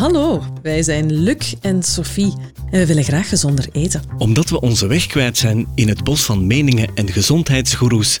Hallo, wij zijn Luc en Sophie en we willen graag gezonder eten. Omdat we onze weg kwijt zijn in het bos van meningen en gezondheidsgoeroes,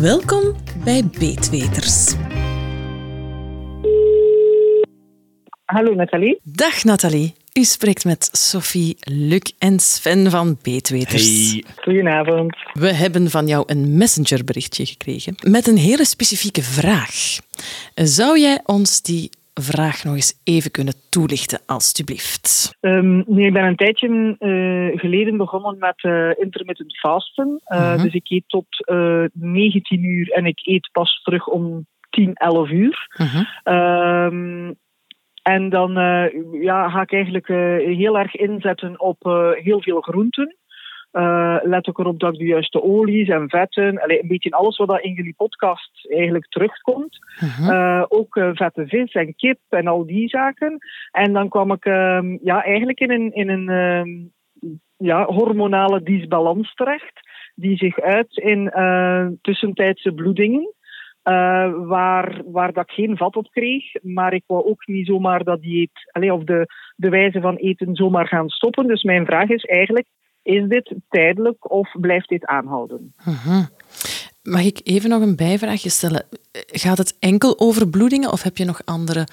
Welkom bij Beetweters. Hallo Nathalie. Dag Nathalie. U spreekt met Sophie, Luc en Sven van Beetweters. Goedenavond. We hebben van jou een messengerberichtje gekregen met een hele specifieke vraag. Zou jij ons die vraag nog eens even kunnen toelichten, alstublieft? Um, nu, ik ben een tijdje uh, geleden begonnen met uh, intermittent fasten. Uh -huh. Dus ik eet tot 19 uur en ik eet pas terug om 10, 11 uur. -huh. Um, en dan ja, ga ik eigenlijk heel erg inzetten op heel veel groenten. Uh, let ook erop dat ik de juiste olies en vetten, allee, een beetje alles wat in jullie podcast eigenlijk terugkomt. Uh -huh. uh, ook uh, vette vis en kip en al die zaken. En dan kwam ik ja, eigenlijk in een, in een ja, hormonale disbalans terecht, die zich uit in tussentijdse bloedingen. Waar, waar dat ik geen vat op kreeg. Maar ik wou ook niet zomaar dat dieet, allez, of de, de wijze van eten zomaar gaan stoppen. Dus mijn vraag is eigenlijk, is dit tijdelijk of blijft dit aanhouden? -huh. Mag ik even nog een bijvraagje stellen? Gaat het enkel over bloedingen of heb je nog andere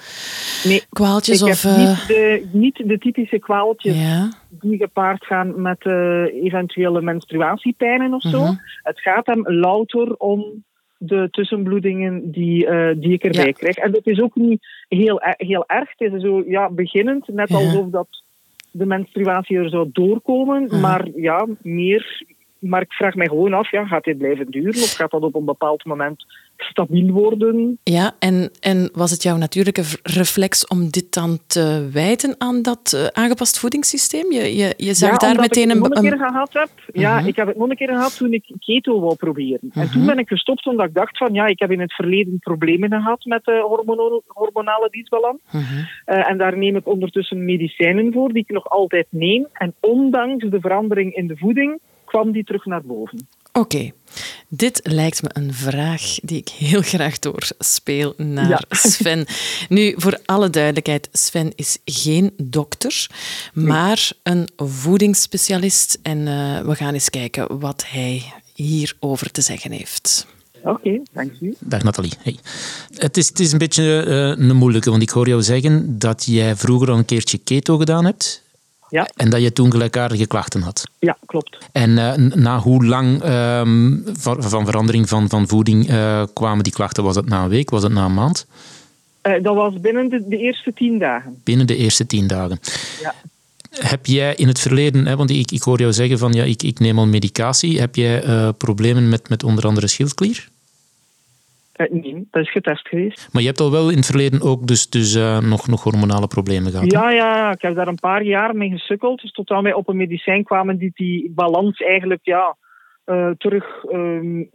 nee, kwaaltjes? Ik of, heb niet, de, niet de typische kwaaltjes ja. die gepaard gaan met uh, eventuele menstruatiepijnen of zo. Uh -huh. Het gaat hem louter om de tussenbloedingen die, uh, die ik erbij ja. krijg. En het is ook niet heel, heel erg. Het is zo ja, beginnend, net ja. alsof dat de menstruatie er zou doorkomen. -huh. Maar ja, meer. Maar ik vraag mij gewoon af, ja, gaat dit blijven duren? Of gaat dat op een bepaald moment stabiel worden? Ja, en, en was het jouw natuurlijke reflex om dit dan te wijten aan dat uh, aangepast voedingssysteem? Je, je, je zag ja, daar meteen ik een... een keer gehad heb. Ja, -huh. ik heb het nog een keer gehad toen ik keto wou proberen. En toen ben ik gestopt omdat ik dacht van, ja, ik heb in het verleden problemen gehad met de hormonale, hormonale disbalans. Uh-huh. -huh. en daar neem ik ondertussen medicijnen voor, die ik nog altijd neem. En ondanks de verandering in de voeding kwam die terug naar boven. Oké, okay. dit lijkt me een vraag die ik heel graag doorspeel naar ja. Sven. Nu, voor alle duidelijkheid, Sven is geen dokter, maar een voedingsspecialist. En uh, we gaan eens kijken wat hij hierover te zeggen heeft. Oké, okay, dank u. Dag Nathalie. Hey. Het, is, het is een beetje uh, een moeilijke, want ik hoor jou zeggen dat jij vroeger al een keertje keto gedaan hebt. Ja. En dat je toen gelijkaardige klachten had. Ja, klopt. En uh, na hoe lang um, van, van, verandering van, van voeding uh, kwamen die klachten? Was het na een week? Was het na een maand? Uh, dat was binnen de, de, eerste tien dagen. Binnen de eerste tien dagen. Ja. Heb jij in het verleden, hè, want ik, ik hoor jou zeggen van ja, ik, ik neem al medicatie. Heb jij problemen met, met onder andere schildklier? Nee, dat is getest geweest. Maar je hebt al wel in het verleden ook dus, dus uh, nog, nog hormonale problemen gehad? Ja, ja, ik heb daar een paar jaar mee gesukkeld. Dus tot aan wij op een medicijn kwamen die die balans eigenlijk ja, uh, terug uh,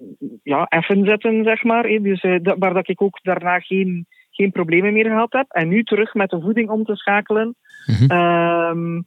ja, effen zetten, zeg maar. Dus, dat, waar dat ik ook daarna geen, geen problemen meer gehad heb. En nu terug met de voeding om te schakelen. Mhm. Mm-hmm.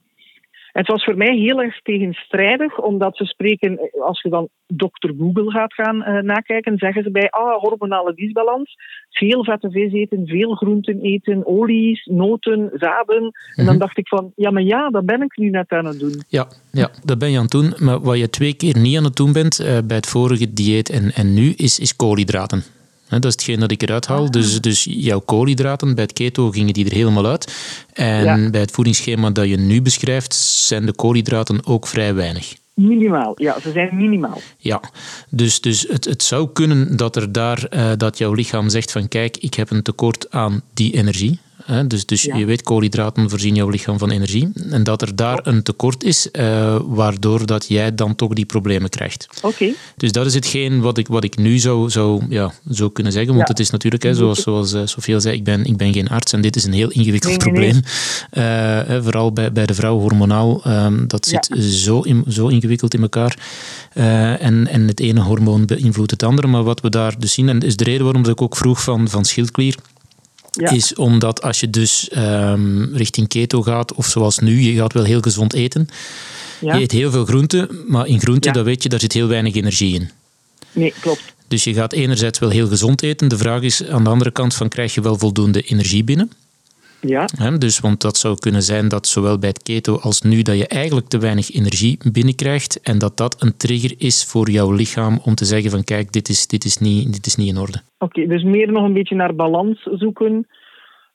Het was voor mij heel erg tegenstrijdig, omdat ze spreken, als je dan dokter Google gaat gaan uh, nakijken, zeggen ze bij ah, hormonale disbalans, veel vette vis eten, veel groenten eten, olies, noten, zaden. Mm -hmm. En dan dacht ik van, ja, maar ja, dat ben ik nu net aan het doen. Ja, ja dat ben je aan het doen. Maar wat je twee keer niet aan het doen bent uh, bij het vorige dieet en, en nu, is, is koolhydraten. Dat is hetgeen dat ik eruit haal. Ah. Dus, dus jouw koolhydraten, bij het keto gingen die er helemaal uit. En ja. bij het voedingsschema dat je nu beschrijft, zijn de koolhydraten ook vrij weinig. Minimaal, ja, ze zijn minimaal. Ja, dus, dus het, het zou kunnen dat, er daar, uh, dat jouw lichaam zegt van kijk, ik heb een tekort aan die energie. Hè? Dus, dus je weet, koolhydraten voorzien jouw lichaam van energie. En dat er daar een tekort is, uh, waardoor dat jij dan toch die problemen krijgt. Oké. Dus dat is hetgeen wat ik, wat ik nu zou, zou, ja, zou kunnen zeggen. Want het is natuurlijk, hè, zoals, zoals uh, Sofie zei, ik ben, ik ben geen arts en dit is een heel ingewikkeld probleem. Uh, vooral bij, bij de vrouw hormonaal. Um, dat zit zo, in, zo ingewikkeld in elkaar. en, en het ene hormoon beïnvloedt het andere. Maar wat we daar dus zien, en is de reden waarom ik ook vroeg van, van schildklier, is omdat als je dus um, richting keto gaat, of zoals nu, je gaat wel heel gezond eten. Ja. Je eet heel veel groenten, maar in groenten, dat weet je, daar zit heel weinig energie in. Nee, klopt. Dus je gaat enerzijds wel heel gezond eten. De vraag is aan de andere kant van, krijg je wel voldoende energie binnen? Ja. dus, want dat zou kunnen zijn dat zowel bij het keto als nu dat je eigenlijk te weinig energie binnenkrijgt en dat dat een trigger is voor jouw lichaam om te zeggen van kijk, dit is, dit is, niet, dit is niet in orde. Oké, dus meer nog een beetje naar balans zoeken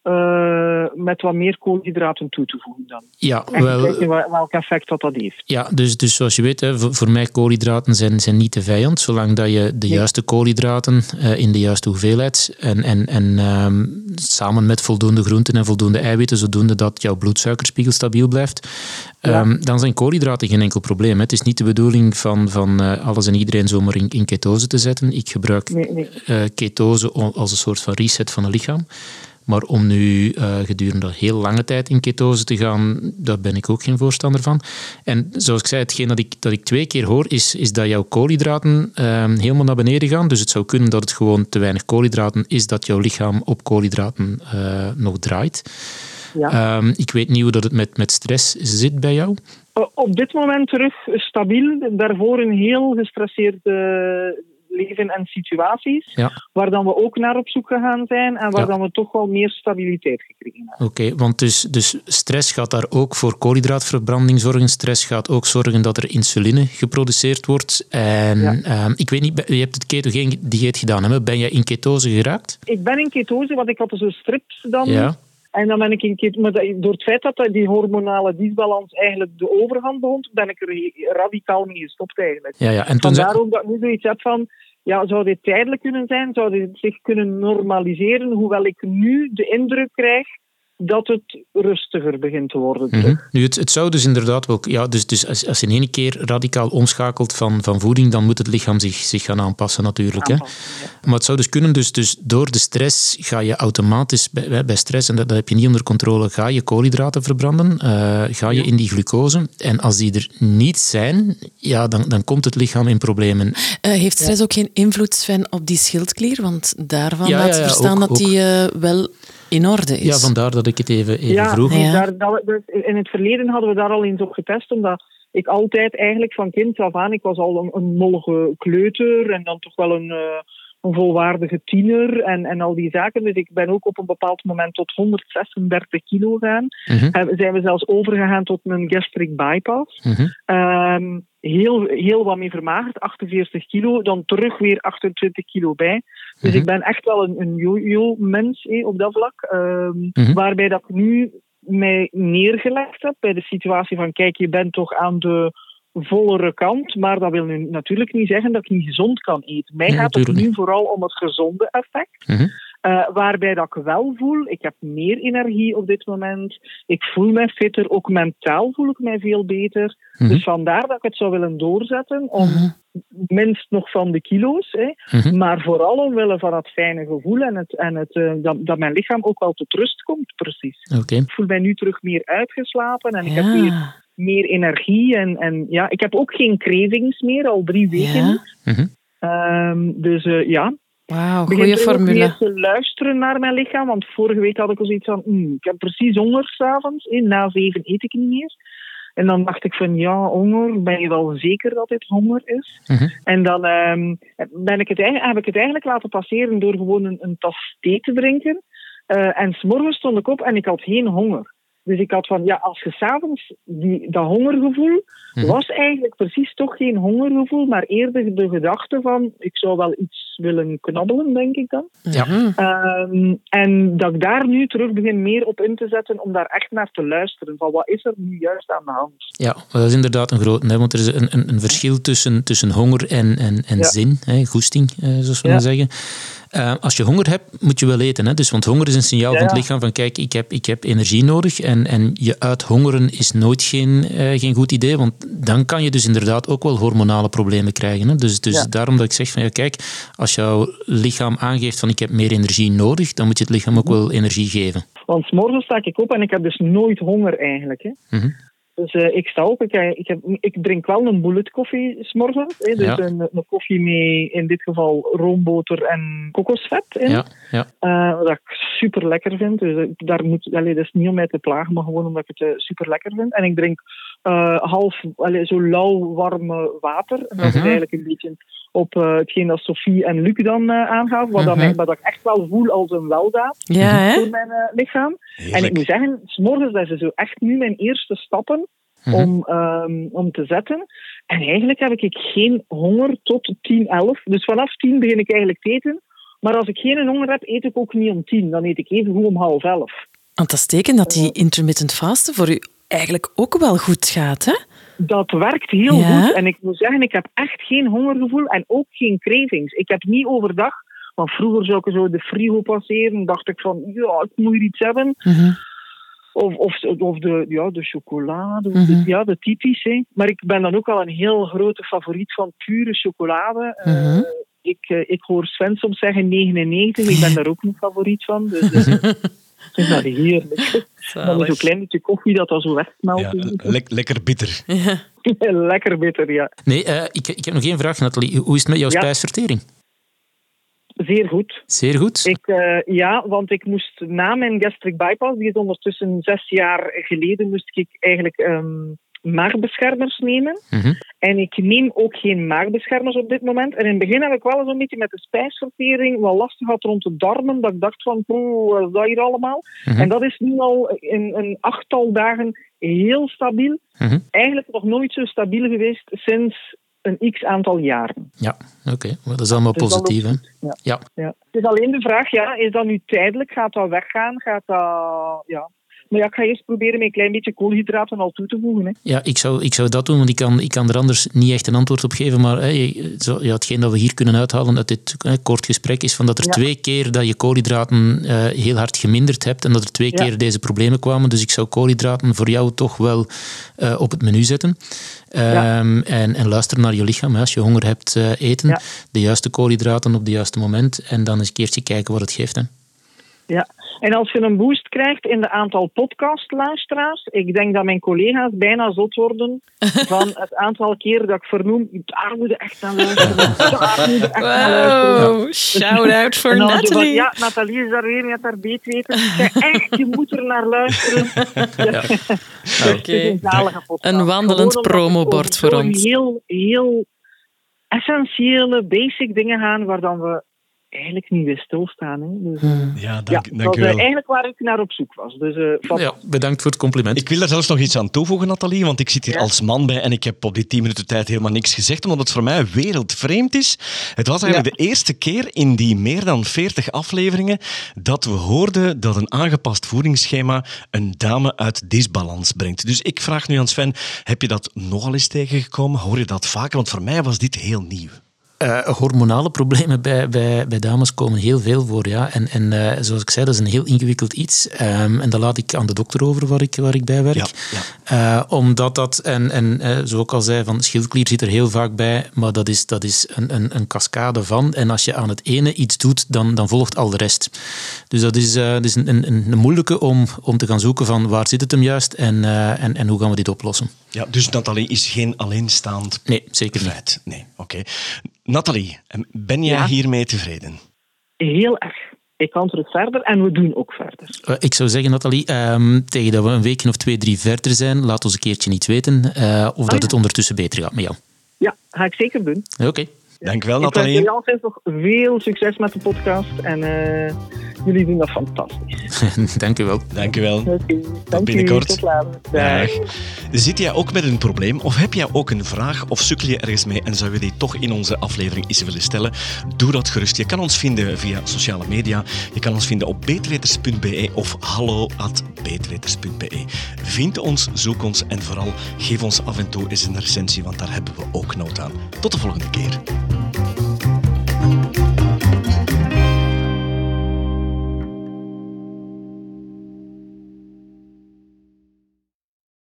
uh, met wat meer koolhydraten toe te voegen dan. Ja, en wel, kijken welk effect dat, dat heeft. Ja, dus, dus zoals je weet, hè, voor, voor mij koolhydraten zijn, zijn niet de vijand, zolang dat je de juiste koolhydraten uh, in de juiste hoeveelheid en, en, en um, samen met voldoende groenten en voldoende eiwitten, zodoende dat jouw bloedsuikerspiegel stabiel blijft, ja. um, dan zijn koolhydraten geen enkel probleem. Hè. Het is niet de bedoeling van, van uh, alles en iedereen zomaar in, in ketose te zetten. Ik gebruik nee, nee. ketose als een soort van reset van het lichaam. Maar om nu uh, gedurende heel lange tijd in ketose te gaan, daar ben ik ook geen voorstander van. En zoals ik zei, hetgeen dat ik, dat ik twee keer hoor, is, is dat jouw koolhydraten uh, helemaal naar beneden gaan. Dus het zou kunnen dat het gewoon te weinig koolhydraten is, dat jouw lichaam op koolhydraten uh, nog draait. Ja. Um, ik weet niet hoe dat het met, met stress zit bij jou. Op dit moment terug stabiel. Daarvoor een heel gestresseerde leven en situaties, ja. waar dan we ook naar op zoek gegaan zijn en waar ja. dan we toch wel meer stabiliteit gekregen hebben. Oké, okay, want dus, dus stress gaat daar ook voor koolhydraatverbranding zorgen. Stress gaat ook zorgen dat er insuline geproduceerd wordt. En ja. um, ik weet niet, je hebt het ketogeen dieet gedaan, hè? ben je in ketose geraakt? Ik ben in ketose, want ik had zo strips dan... Ja. En dan ben ik in keer, maar door het feit dat die hormonale disbalans eigenlijk de overhand begon, ben ik er radicaal mee gestopt eigenlijk. Ja, ja. En toen Vandaar ook dat ik nu zoiets heb van, ja, zou dit tijdelijk kunnen zijn? Zou dit zich kunnen normaliseren? Hoewel ik nu de indruk krijg dat het rustiger begint te worden. Mm -hmm. Nu, het, het, zou dus inderdaad wel... Ja, dus, dus als, als je in één keer radicaal omschakelt van, van voeding, dan moet het lichaam zich, zich gaan aanpassen natuurlijk. Aanpassen, hè? Ja. Maar het zou dus kunnen, dus, dus door de stress ga je automatisch... Bij, bij stress, en dat, dat heb je niet onder controle, ga je koolhydraten verbranden, uh, ga je ja. in die glucose. En als die er niet zijn, ja, dan, dan komt het lichaam in problemen. Uh, heeft stress ook geen invloed, Sven, op die schildklier? Want daarvan laat verstaan ook, dat die uh, wel in orde is. Ja, vandaar dat ik het even, even ja, vroeg. Ja, daar, dat, dus in het verleden hadden we daar al eens op getest, omdat ik altijd eigenlijk van kind af aan, ik was al een, een mollige kleuter en dan toch wel een, uh, een volwaardige tiener en, en al die zaken. Dus ik ben ook op een bepaald moment tot 136 kilo gaan. -hmm. zijn we zelfs overgegaan tot een gastric bypass. -hmm. um, heel, heel wat mee vermagerd, 48 kilo, dan terug weer 28 kilo bij. Dus -hmm. ik ben echt wel een, een yo-yo-mens eh, op dat vlak. Um, waarbij dat nu mij neergelegd heb bij de situatie van kijk, je bent toch aan de vollere kant, maar dat wil nu natuurlijk niet zeggen dat ik niet gezond kan eten. Mij gaat het nu vooral om het gezonde effect. -hmm. Uh, waarbij dat ik wel voel, ik heb meer energie op dit moment. Ik voel mij fitter, ook mentaal voel ik mij veel beter. -hmm. Dus vandaar dat ik het zou willen doorzetten om -hmm. minst nog van de kilo's, hè, mm -hmm. maar vooral omwille van het fijne gevoel en, het, en het, uh, dat, dat mijn lichaam ook wel tot rust komt, precies. Okay. Ik voel mij nu terug meer uitgeslapen en ja. ik heb weer meer energie. En, en ja, ik heb ook geen cravings meer, al drie weken. Ja. Um, dus uh, ja, Wauw, goede formule. Ik meer te luisteren naar mijn lichaam, want vorige week had ik al zoiets van, mm, ik heb precies honger s'avonds. Na zeven eet ik niet meer. En dan dacht ik van, ja, honger, ben je wel zeker dat dit honger is? Uh -huh. En dan um, ben ik het, heb ik het eigenlijk laten passeren door gewoon een, een tas thee te drinken. Uh, en s'morgens stond ik op en ik had geen honger. Dus ik had van, ja, als je s'avonds dat hongergevoel, hm. was eigenlijk precies toch geen hongergevoel, maar eerder de gedachte van, ik zou wel iets willen knabbelen, denk ik dan. Ja. Um, en dat ik daar nu terug begin meer op in te zetten, om daar echt naar te luisteren, van wat is er nu juist aan de hand? Ja, dat is inderdaad een groot, hè, want er is een, een, een verschil tussen, tussen honger en, en, en ja. zin, hè, goesting, eh, zoals we ja. zeggen. Uh, als je honger hebt, moet je wel eten. Hè? Dus, want honger is een signaal van het lichaam van kijk, ik heb, ik heb energie nodig. En, en je uithongeren is nooit geen, uh, geen goed idee, want dan kan je dus inderdaad ook wel hormonale problemen krijgen. Hè? Dus, dus daarom dat ik zeg van ja, kijk, als jouw lichaam aangeeft van ik heb meer energie nodig, dan moet je het lichaam ook wel energie geven. Want morgen sta ik op en ik heb dus nooit honger eigenlijk. Hè? Mm -hmm. Dus uh, ik sta op, ik, ik, heb, ik, drink wel een bullet koffie s'morgens. Dus ja. een, een, koffie met in dit geval roomboter en kokosvet in. Ja, ja. Uh, wat ik super lekker vind. Dus daar moet, allee, dat is niet om mij te plagen, maar gewoon omdat ik het uh, super lekker vind. En ik drink half allee, zo lauw warme water. En dat is eigenlijk een beetje op uh, hetgeen dat Sophie en Luc dan uh, aangaven. Wat, uh -huh. dat ik echt wel voel als een weldaad ja, voor mijn uh, lichaam. Heerlijk. En ik moet zeggen, s'morgens dat is zo echt nu mijn eerste stappen -huh. om, um, om te zetten. En eigenlijk heb ik geen honger tot 10, 11. Dus vanaf 10 begin ik eigenlijk te eten. Maar als ik geen honger heb, eet ik ook niet om 10. Dan eet ik even goed om half 11. Want dat is teken dat die intermittent fasten voor u eigenlijk ook wel goed gaat, hè? dat werkt heel ja? goed. En ik moet zeggen, ik heb echt geen hongergevoel en ook geen cravings. Ik heb niet overdag, want vroeger zou ik zo de frigo passeren, dacht ik van, ja, ik moet hier iets hebben. Mm -hmm. Of, of, of, de, ja, de chocolade, mm -hmm. de, ja, de typische. Maar ik ben dan ook al een heel grote favoriet van pure chocolade. Mm -hmm. uh, ik, uh, ik hoor Sven soms zeggen 99, ik ben daar ook een favoriet van. Dus, uh, Ik vind dat heerlijk. Dan is zo'n klein beetje koffie dat dan zo wegsmelt. Ja, le lekker bitter. Ja. lekker bitter, ja. Nee, uh, ik, ik heb nog één vraag, Nathalie. Hoe is het met jouw ja. spijsvertering? Zeer goed. Zeer goed? Ik, uh, ja, want ik moest na mijn gastric bypass, die is ondertussen zes jaar geleden, moest ik eigenlijk um, maagbeschermers nemen. Mm -hmm. En ik neem ook geen maagbeschermers op dit moment. En in het begin heb ik wel eens een beetje met de spijsvertering wat lastig gehad rond de darmen. Dat ik dacht van, poeh, wat is dat hier allemaal? Mm -hmm. En dat is nu al in een achttal dagen heel stabiel. Mm -hmm. Eigenlijk nog nooit zo stabiel geweest sinds een x aantal jaren. Ja, oké. Okay. Dat is allemaal dus positief, hè? Ja. Ja. ja. Het is alleen de vraag, ja, is dat nu tijdelijk? Gaat dat weggaan? Gaat dat... Ja, maar ja, ik ga eerst proberen met een klein beetje koolhydraten al toe te voegen. Hè. Ja, ik zou, ik zou dat doen, want ik kan, ik kan er anders niet echt een antwoord op geven. Maar zo, ja, hetgeen dat we hier kunnen uithalen uit dit hey, kort gesprek is van dat er ja. twee keer dat je koolhydraten uh, heel hard geminderd hebt en dat er twee ja. keer deze problemen kwamen. Dus ik zou koolhydraten voor jou toch wel uh, op het menu zetten. Ja. Um, en, en, luister naar je lichaam. Hè. Als je honger hebt, uh, eten de juiste koolhydraten op het juiste moment en dan eens een keertje kijken wat het geeft. Hè. Ja, en als je een boost krijgt in de aantal podcastluisteraars, ik denk dat mijn collega's bijna zot worden van het aantal keer dat ik vernoem, daar moet je echt naar luisteren. Daar moet je echt naar luisteren. Wow, shout-out voor Nathalie. Van, ja, Nathalie is daar weer, je hebt daar beet weten. Echt, je moet er naar luisteren. Ja. Oké, okay. een wandelend promobord voor ons. Heel, heel essentiële, basic dingen gaan waar dan we eigenlijk niet weer stilstaan. Hè. Dus, hmm. Ja, dank, ja, dank dat u wel. Uh, eigenlijk waar ik naar op zoek was. Dus, uh, ja, bedankt voor het compliment. Ik wil daar zelfs nog iets aan toevoegen, Nathalie, want ik zit hier ja. als man bij en ik heb op die 10 minuten tijd helemaal niks gezegd, omdat het voor mij wereldvreemd is. Het was eigenlijk ja. de eerste keer in die meer dan 40 afleveringen dat we hoorden dat een aangepast voedingsschema een dame uit disbalans brengt. Dus ik vraag nu aan Sven, heb je dat nogal eens tegengekomen? Hoor je dat vaker? Want voor mij was dit heel nieuw. Uh, hormonale problemen bij, bij, bij dames komen heel veel voor. Ja. En, en uh, zoals ik zei, dat is een heel ingewikkeld iets. Um, en dat laat ik aan de dokter over waar ik, waar ik bij werk. Ja, ja. Uh, omdat dat, en, en zoals ik al zei, van schildklier zit er heel vaak bij, maar dat is, dat is een, een, een cascade van. En als je aan het ene iets doet, dan, dan volgt al de rest. Dus dat is, dat is een, een, een moeilijke om, om te gaan zoeken van waar zit het hem juist en, en, en hoe gaan we dit oplossen. Ja, dus Nathalie is geen alleenstaand Nee, zeker niet. Feit. Nee, oké. Okay. Nathalie, ben jij ja. hiermee tevreden? Heel erg. Ik kan terug verder en we doen ook verder. Uh, ik zou zeggen, Nathalie, um, tegen dat we een weekje of twee, drie verder zijn, laat ons een keertje niet weten uh, of oh, dat ja. het ondertussen beter gaat met jou. Ja, ga ik zeker doen. Oké. Okay. Dank wel, Nathalie. Ik wens nog veel succes met de podcast en uh, jullie doen dat fantastisch. Dank u wel. Dank u wel. Okay, tot binnenkort. Tot later. Dag. Zit jij ook met een probleem of heb jij ook een vraag of sukkel je ergens mee en zou je die toch in onze aflevering eens willen stellen? Doe dat gerust. Je kan ons vinden via sociale media. Je kan ons vinden op beetweters.be of hallo.beetweters.be. Vind ons, zoek ons en vooral geef ons af en toe eens een recensie, want daar hebben we ook nood aan. Tot de volgende keer. Thank you.